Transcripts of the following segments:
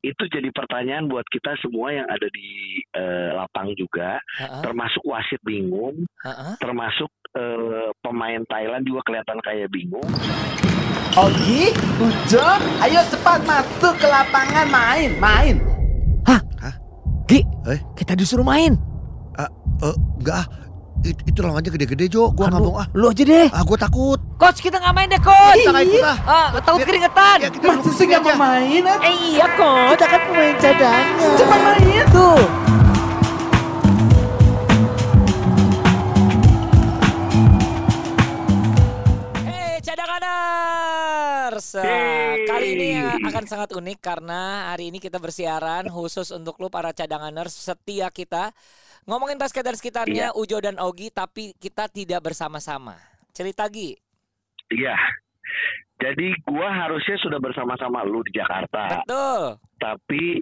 itu jadi pertanyaan buat kita semua yang ada di eh, lapang juga, Heeh, termasuk wasit bingung, heeh. termasuk eh, pemain Thailand juga kelihatan kayak bingung. Ogi, Ujo, ayo cepat masuk ke lapangan main, main. Gi, Eh? kita disuruh main. Eh, enggak ah. It- itu lawannya gede-gede Jo, gua nggak Aduh, mau ah. Lu aja deh. Ah, gua takut. Coach, kita nggak main deh, coach. Kita nggak ikut ah. Ah, takut keringetan. Ya, kita duduk sih nggak mau main? ah? Eh, iya, coach. Kita kan pemain cadangan. Cepat main tuh. Hey, cadanganers. Hey. Kali ini akan sangat unik karena hari ini kita bersiaran khusus untuk lu para cadanganers setia kita. Ngomongin basket dan sekitarnya, Ujo dan Ogi, tapi kita tidak bersama-sama. Cerita Gi. Iya. Jadi gua harusnya sudah bersama-sama lu di Jakarta, Betul. tapi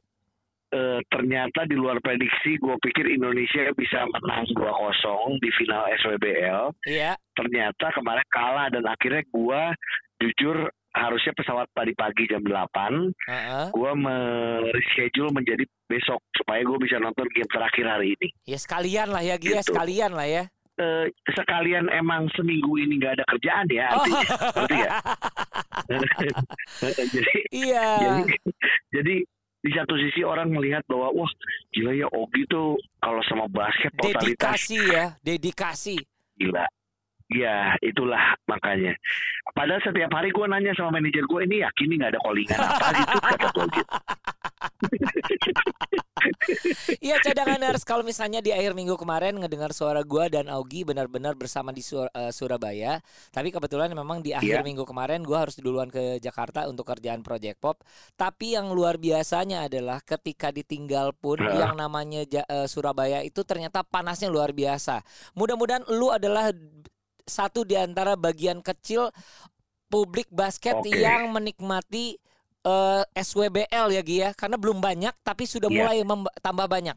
eh, ternyata di luar prediksi gue pikir Indonesia bisa menang 2-0 di final SWBL. Iya. Ternyata kemarin kalah dan akhirnya gua jujur harusnya pesawat tadi pagi jam 8 Heeh. gue mereschedule menjadi besok supaya gue bisa nonton game terakhir hari ini. Ya sekalian lah ya Gi, ya Gitu. sekalian lah ya. Eh, sekalian emang seminggu ini nggak ada kerjaan ya, Oh. artinya, ngerti nggak? jadi, Iya. jadi, jadi di satu sisi orang melihat bahwa wah gila ya Ogi tuh kalau sama basket totalitas Dedikasi ya, dedikasi. gila. Ya itulah makanya. Padahal setiap hari gue nanya sama manajer gue ini yakin nih nggak ada callingan apa gitu kata gue gitu. Iya cadanganers kalau misalnya di akhir minggu kemarin ngedengar suara gua dan Augie benar-benar bersama di Sur- eh, Surabaya. Tapi kebetulan memang di akhir Iya. minggu kemarin gua harus duluan ke Jakarta untuk kerjaan Project Pop. Tapi yang luar biasanya adalah ketika ditinggal pun yang namanya Ja- eh, Surabaya itu ternyata panasnya luar biasa. Mudah-mudahan lu adalah satu di antara bagian kecil publik basket Oke. yang menikmati eh, SWBL ya Gi ya karena belum banyak tapi sudah Iya. mulai tambah banyak.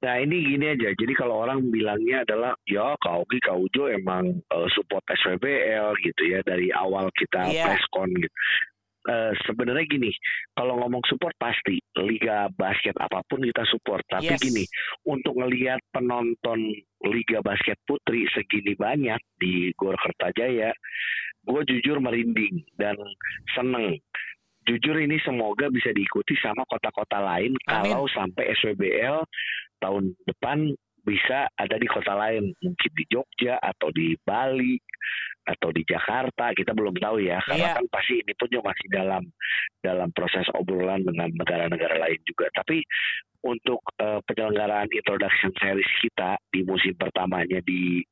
Nah ini gini aja, jadi kalau orang bilangnya adalah ya Kak Ogi, Kak Ujo emang eh, support SWBL gitu ya dari awal kita Iya. presscon gitu. Eh, Sebenarnya gini, kalau ngomong support pasti liga basket apa pun kita support. Tapi Yes. gini, untuk ngelihat penonton liga basket putri segini banyak di Gor Kertajaya, gue jujur merinding dan seneng. Jujur ini semoga bisa diikuti sama kota-kota lain Amin. kalau sampai SWBL tahun depan bisa ada di kota lain, mungkin di Jogja atau di Bali atau di Jakarta, kita belum tahu ya, karena Iya. kan pasti ini pun juga masih dalam dalam proses obrolan dengan negara-negara lain juga. Tapi untuk eh, penyelenggaraan introduction series kita di musim pertamanya di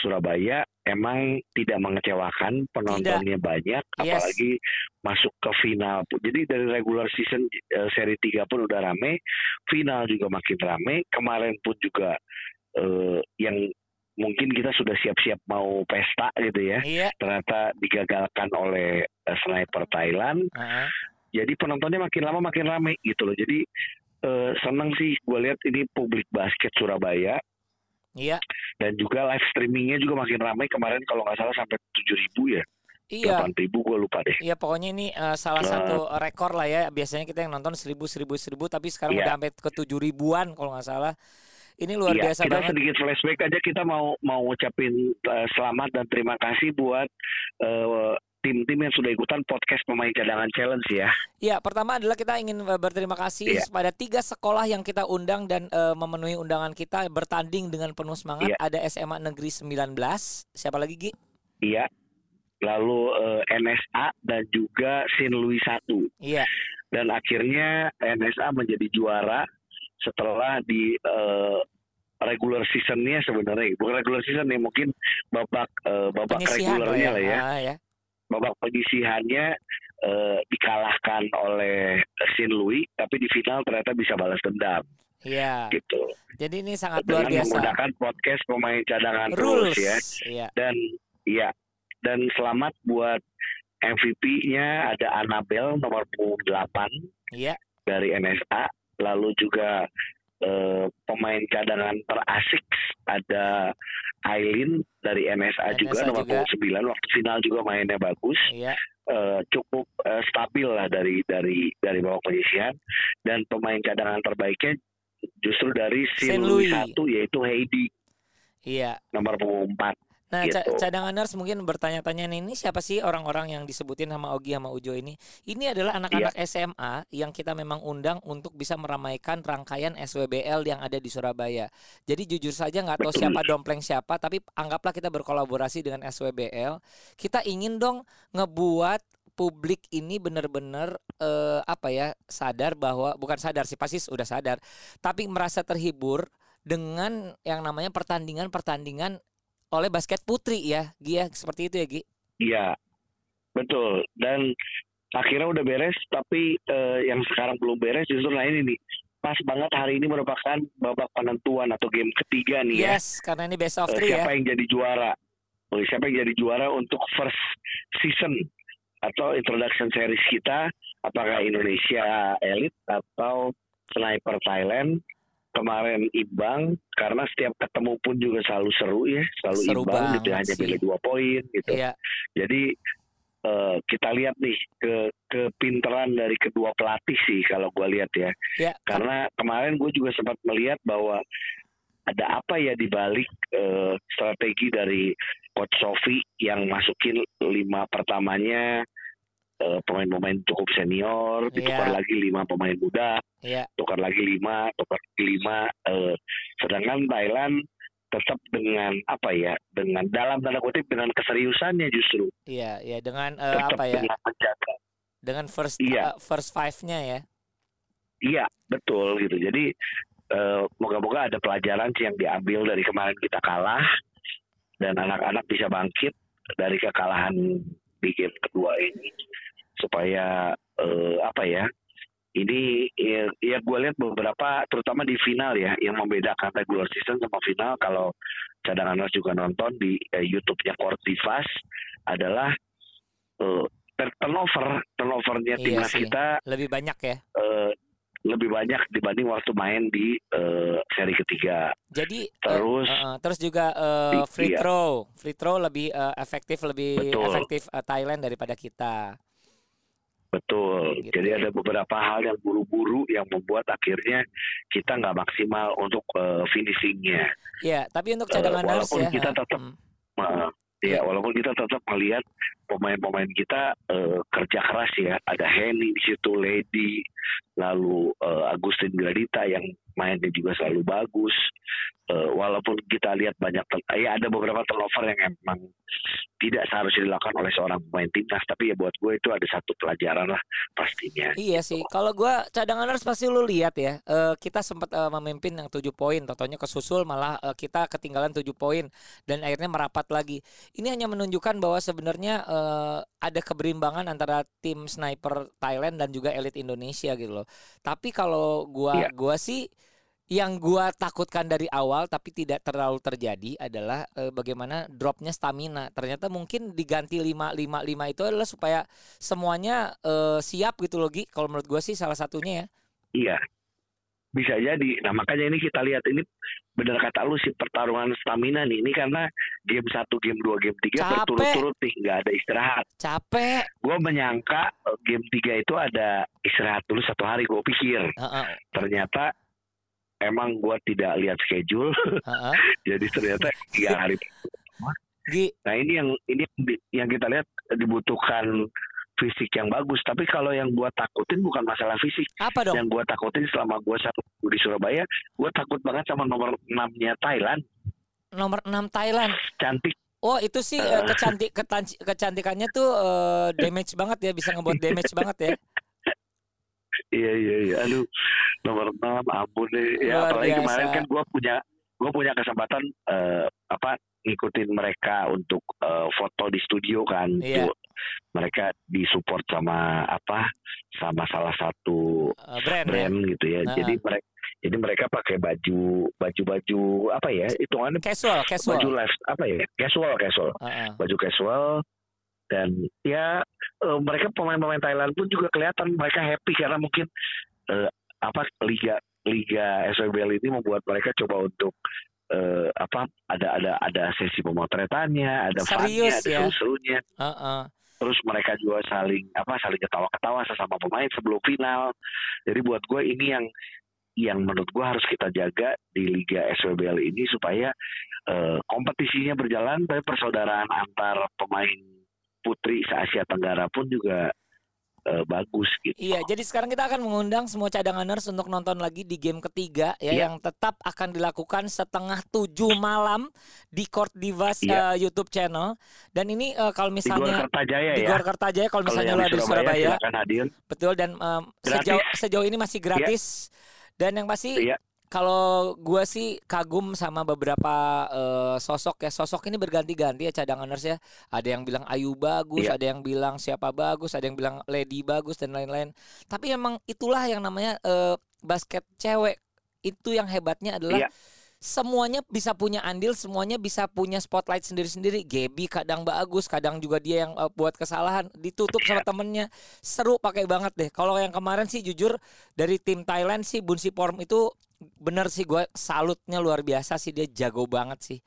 Surabaya emang tidak mengecewakan penontonnya banyak Yes. apalagi masuk ke final pun. Jadi dari regular season eh, seri 3 pun udah rame, final juga makin rame. Kemarin pun juga eh, yang mungkin kita sudah siap-siap mau pesta gitu ya. Iya. Ternyata digagalkan oleh eh, sniper Thailand. Heeh. Jadi penontonnya makin lama makin rame gitu loh. Jadi eh, seneng sih gue lihat ini publik basket Surabaya Iya. dan juga live streamingnya juga makin ramai kemarin kalau nggak salah sampai 7000 ya Iya. 8000 gue lupa deh Iya pokoknya ini eh, salah Nah. satu rekor lah ya. Biasanya kita yang nonton seribu seribu seribu tapi sekarang Iya. udah sampai ke tujuh ribuan kalau nggak salah. Ini luar Iya, biasa kita banget. sedikit flashback aja kita mau mau ngucapin eh, selamat dan terima kasih buat eh, tim-tim yang sudah ikutan podcast pemain cadangan challenge ya Iya, pertama adalah kita ingin eh, berterima kasih Iya. pada tiga sekolah yang kita undang dan eh, memenuhi undangan kita bertanding dengan penuh semangat. Iya. Ada SMA Negeri 19. Siapa lagi Gi? iya lalu eh, NSA dan juga Sin Louis 1 Iya. dan akhirnya NSA menjadi juara setelah di eh, regular seasonnya sebenarnya bukan regular season ya mungkin babak eh, babak Penyisihan lah ya. lah ya Ah, ya. Babak penyisihannya eh, dikalahkan oleh Sin Louis tapi di final ternyata bisa balas dendam Iya. gitu Jadi ini sangat luar biasa. menggunakan podcast pemain cadangan Rules. terus ya Iya. dan ya dan selamat buat MVP-nya ada Annabel nomor punggung 8 Iya. dari NSA lalu juga eh, pemain cadangan terasik ada Aileen dari NSA, juga nomor juga. punggung 9 waktu final juga mainnya bagus Iya. eh, cukup eh, stabil lah dari dari dari babak penyisihan dan pemain cadangan terbaiknya justru dari Saint Louis. Louis satu yaitu Heidi Iya. nomor punggung 4 Nah, ca- Gitu. cadanganers mungkin bertanya-tanya nih, ini siapa sih orang-orang yang disebutin sama Ogi sama Ujo ini? Ini adalah anak-anak Iya. SMA yang kita memang undang untuk bisa meramaikan rangkaian SWBL yang ada di Surabaya. Jadi jujur saja nggak tahu Betul. siapa dompleng siapa, tapi anggaplah kita berkolaborasi dengan SWBL. Kita ingin dong ngebuat publik ini benar-benar eh, apa ya sadar bahwa bukan sadar sih pasti udah sadar, tapi merasa terhibur dengan yang namanya pertandingan-pertandingan oleh basket putri ya, Gi ya, seperti itu ya Gi. Iya, betul. Dan akhirnya udah beres, tapi eh, yang sekarang belum beres justru nah ini nih. Pas banget hari ini merupakan babak penentuan atau game ketiga nih ya. Yes, karena ini best of Eh, three ya. siapa yang jadi juara? Oh, siapa yang jadi juara untuk first season atau introduction series kita? Apakah Indonesia Elite atau Sniper Thailand? Kemarin imbang karena setiap ketemu pun juga selalu seru ya, selalu Seru imbang gitu banget hanya beda dua poin gitu. Iya, Jadi eh, kita lihat nih ke kepinteran dari kedua pelatih sih kalau gue lihat ya. ya. Karena kemarin gue juga sempat melihat bahwa ada apa ya di balik eh, strategi dari coach Sofi yang masukin lima pertamanya eh, pemain-pemain cukup senior, Iya. ditukar lagi lima pemain muda, Iya, tukar lagi lima, tukar lagi lima. eh, sedangkan Thailand tetap dengan apa ya, dengan dalam tanda kutip dengan keseriusannya justru iya, iya dengan eh, tetap apa ya? dengan menjaga. Dengan first Iya. eh, first five-nya ya. Iya, betul gitu. Jadi eh, moga-moga ada pelajaran sih yang diambil dari kemarin kita kalah dan anak-anak bisa bangkit dari kekalahan di game kedua ini supaya eh, apa ya? Ini ya, ya gue lihat beberapa terutama di final ya yang membedakan regular season sama final kalau cadangan juga nonton di eh, YouTube-nya Kortivas adalah eh, turnover turnovernya Iya timnas kita Lebih banyak ya. eh, lebih banyak dibanding waktu main di eh, seri ketiga. Jadi eh, Terus eh, eh, terus juga Di- free iya. throw, free throw lebih eh, efektif lebih Betul. efektif eh, Thailand daripada kita. Betul. Gitu Jadi ya. ada beberapa hal yang buru-buru yang membuat akhirnya kita nggak maksimal untuk eh, finishingnya. Ya, tapi untuk Eh, cadanganers walaupun ya. kita eh, tetap mm, Eh, ya walaupun kita tetap melihat pemain-pemain kita eh, kerja keras ya. Ada Henny di situ, Lady, lalu eh, Agustin Gradita yang mainnya juga selalu bagus. Eh, walaupun kita lihat banyak, ya ada beberapa turnover yang emang tidak seharusnya dilakukan oleh seorang pemain timnas, tapi ya buat gue itu ada satu pelajaran lah pastinya. Iya sih, kalau gua cadanganers pasti lu lihat ya, eh, kita sempat eh, memimpin yang tujuh poin, totonya kesusul malah eh, kita ketinggalan tujuh poin dan akhirnya merapat lagi. Ini hanya menunjukkan bahwa sebenarnya eh, ada keberimbangan antara tim sniper Thailand dan juga elit Indonesia gitu loh. Tapi kalau gua Iya. gua sih yang gua takutkan dari awal tapi tidak terlalu terjadi adalah eh, bagaimana dropnya stamina. Ternyata mungkin diganti 5 5 5 itu adalah supaya semuanya eh, siap gitu loh Gi. Kalau menurut gua sih salah satunya ya. Iya, bisa jadi. Nah makanya ini kita lihat ini benar kata lu sih pertarungan stamina nih. Ini karena game satu, game dua, game tiga berturut-turut nih, nggak ada istirahat. Capek. gue menyangka eh, game 3 itu ada istirahat dulu satu hari gue pikir Heeh, ternyata emang gue tidak lihat schedule heeh. jadi ternyata tiga hari nah ini yang ini yang kita lihat dibutuhkan fisik yang bagus tapi kalau yang gue takutin bukan masalah fisik apa dong? yang gue takutin selama gue satu di Surabaya gue takut banget sama nomor 6 nya Thailand Nomor 6 Thailand. cantik Oh, itu sih eh, kecantik ketanci- kecantikannya tuh eh, damage banget ya, bisa ngebuat damage banget ya. Iya iya iya. Aduh nomor enam ampun deh. Ya Luar apalagi kemarin biasa. kan gue punya gue punya kesempatan eh, apa ngikutin mereka untuk eh, foto di studio kan. Iya. Tuh, mereka disupport sama apa sama salah satu Eh, brand, ya. brand gitu ya. Nah. Jadi mereka jadi mereka pakai baju baju baju apa ya hitungannya Casual, casual. baju live apa ya casual casual Heeh. baju casual dan ya eh, mereka pemain-pemain Thailand pun juga kelihatan mereka happy karena mungkin eh, apa liga liga SWBL ini membuat mereka coba untuk eh, apa ada ada ada sesi pemotretannya ada funnya Serius ada ya? seru-serunya Heeh. terus mereka juga saling apa saling ketawa-ketawa sesama pemain sebelum final jadi buat gue ini yang yang menurut gue harus kita jaga di Liga SWBL ini supaya eh, kompetisinya berjalan tapi persaudaraan antar pemain putri se Asia Tenggara pun juga eh, bagus gitu. Iya, jadi sekarang kita akan mengundang semua cadanganers untuk nonton lagi di game ketiga ya Iya. yang tetap akan dilakukan setengah tujuh malam di Court Divas Iya. eh, YouTube channel. Dan ini eh, kalau Di Gor misalnya Kertajaya di ya. Gor Kertajaya kalau misalnya yang lo di Surabaya, Surabaya, hadir. betul dan. Iya. sejauh sejauh ini masih gratis. Dan yang pasti Iya. Kalau gua sih kagum sama beberapa eh, sosok ya. Sosok ini berganti-ganti ya cadanganers ya. Ada yang bilang Ayu bagus, Iya. ada yang bilang siapa bagus, ada yang bilang Lady bagus dan lain-lain. Tapi emang itulah yang namanya eh, basket cewek. Itu yang hebatnya adalah Iya. Semuanya bisa punya andil, semuanya bisa punya spotlight sendiri-sendiri. Gaby kadang bagus, kadang juga dia yang eh, buat kesalahan, ditutup sama temennya. Seru pakai banget deh. Kalau yang kemarin sih jujur dari tim Thailand sih Bunsi Porm itu bener sih gue salutnya luar biasa sih dia jago banget sih.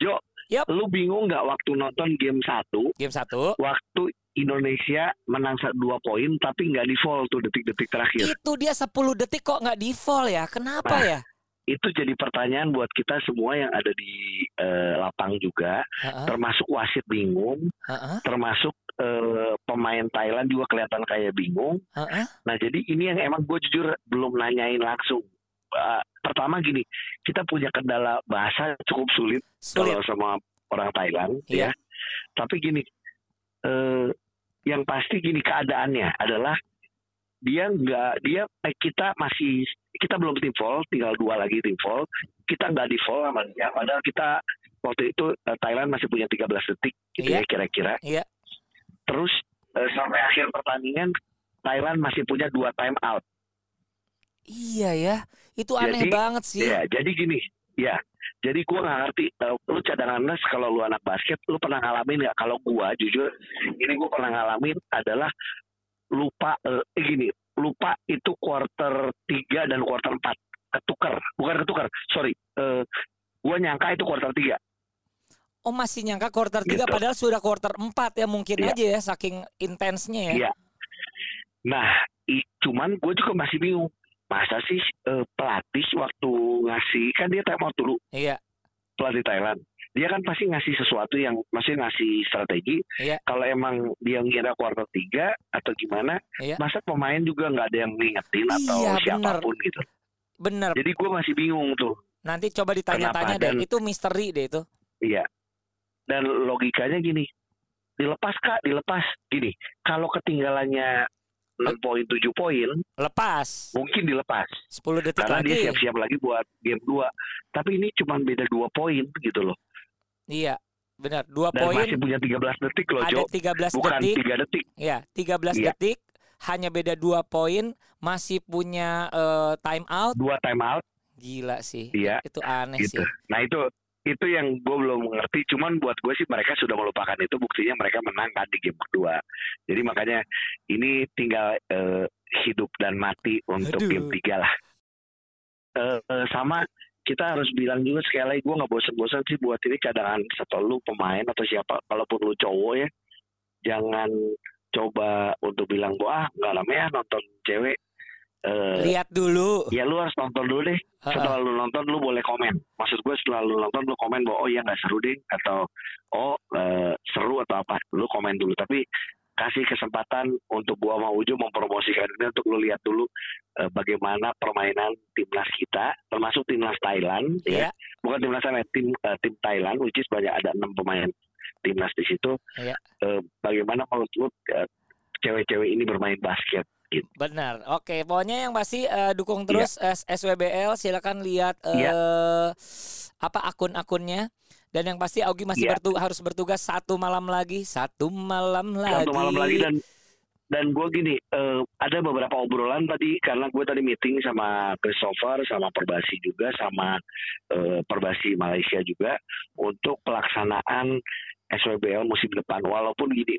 Jo, Yap. lu bingung nggak waktu nonton game satu, Game satu waktu Indonesia menang dua poin tapi nggak di foul tuh detik-detik terakhir. itu dia 10 detik kok nggak di fall ya? Kenapa Nah, ya? Itu jadi pertanyaan buat kita semua yang ada di eh, lapang juga, Heeh, termasuk wasit bingung, heeh, termasuk eh, pemain Thailand juga kelihatan kayak bingung. heeh. Nah jadi ini yang emang gue jujur belum nanyain langsung. Eh, pertama gini, kita punya kendala bahasa cukup sulit Sulit. kalau sama orang Thailand Iya. ya. Tapi gini, eh, yang pasti gini keadaannya adalah dia nggak dia eh, kita masih kita belum tim fall, tinggal dua lagi tim fall. Kita nggak di fall sama dia. Padahal kita waktu itu eh, Thailand masih punya 13 detik gitu Iya. ya kira-kira. Iya. Terus eh, sampai akhir pertandingan Thailand masih punya dua time out. Iya ya, itu aneh Jadi, banget sih. Ya, jadi gini, ya. Jadi gua nggak ngerti, eh, lu cadangannya kalau lu anak basket, lu pernah ngalamin nggak? Kalau gua jujur, ini gua pernah ngalamin adalah lupa, eh, gini, lupa itu quarter 3 dan quarter 4 ketukar, bukan ketukar, sorry, eh, gua nyangka itu quarter 3 Oh masih nyangka quarter 3 Gitu. padahal sudah quarter 4 ya mungkin Iya. aja ya saking intensnya ya. Iya. Nah, i- cuman gue juga masih bingung. Masa sih eh, pelatih waktu ngasih kan dia time out dulu Iya. pelatih Thailand. Dia kan pasti ngasih sesuatu yang masih ngasih strategi. Iya. Kalau emang dia ngira kuarter 3 atau gimana, Iya. masa pemain juga nggak ada yang ngingetin atau Iya, bener. siapa pun gitu. Bener. Jadi gue masih bingung tuh. Nanti coba ditanya-tanya deh. Dan- Itu misteri deh itu. Iya. Dan logikanya gini, dilepas kak, dilepas. Gini, kalau ketinggalannya 6 poin, 7 poin, Lepas. mungkin dilepas. 10 detik Karena dia lagi. siap-siap lagi buat game 2. Tapi ini cuma beda 2 poin gitu loh. Iya. Benar. 2 Dan poin masih punya 13 detik loh, ada Jo. 13 Bukan detik. 3 detik. Ya, 13 Iya. detik. Hanya beda 2 poin, masih punya eh, time out. Dua time out, Gila sih. Iya, Itu aneh gitu. sih. Nah itu itu yang gue belum mengerti. Cuman buat gue sih mereka sudah melupakan itu. Buktinya mereka menang kan di game kedua. Jadi makanya ini tinggal eh, hidup dan mati untuk Aduh. game tiga lah. Eh, sama kita harus bilang juga sekali lagi gue nggak bosan-bosan sih buat ini cadangan atau lu pemain atau siapa kalaupun lu cowok ya jangan coba untuk bilang bahwa ah nggak lama ya nonton cewek. Eh, Lihat dulu. ya lu harus nonton dulu deh. Setelah lu nonton lu boleh komen. Maksud gue setelah lu nonton lu komen bahwa oh iya nggak seru deh atau oh eh, seru atau apa. Lu komen dulu. Tapi kasih kesempatan untuk gua sama Ujo mempromosikan ini untuk lu lihat dulu eh, bagaimana permainan timnas kita termasuk timnas Thailand Iya. ya bukan timnas Thailand tim eh, tim Thailand which is banyak ada enam pemain timnas di situ Iya. Eh, bagaimana menurut lu eh, cewek-cewek ini bermain basket gitu Benar. Oke, pokoknya yang pasti eh, dukung terus S- SWBL. Silakan lihat eh, Iya. apa akun-akunnya. Dan yang pasti Augie masih Iya. bertu- harus bertugas satu malam lagi, satu malam lagi. satu malam lagi dan dan gue gini eh, ada beberapa obrolan tadi karena gue tadi meeting sama Christopher sama Perbasi juga sama eh, Perbasi Malaysia juga untuk pelaksanaan SWBL musim depan walaupun gini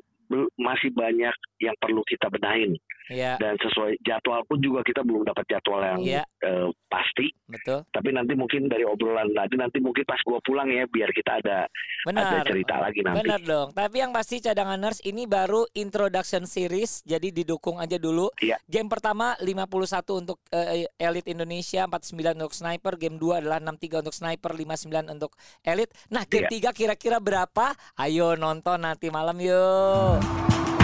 masih banyak yang perlu kita benahin Iya, dan sesuai jadwal pun juga kita belum dapat jadwal yang Iya. eh, pasti. betul. Tapi nanti mungkin dari obrolan tadi nanti mungkin pas gua pulang ya biar kita ada ada Benar. cerita lagi nanti. Benar dong. Tapi yang pasti cadangan nurse ini baru introduction series, jadi didukung aja dulu. Iya. Game pertama 51 untuk eh, Elite Indonesia, 49 untuk Sniper. Game 2 adalah 63 untuk Sniper, 59 untuk Elite. Nah, game Iya. 3 kira-kira berapa? Ayo nonton nanti malam yuk.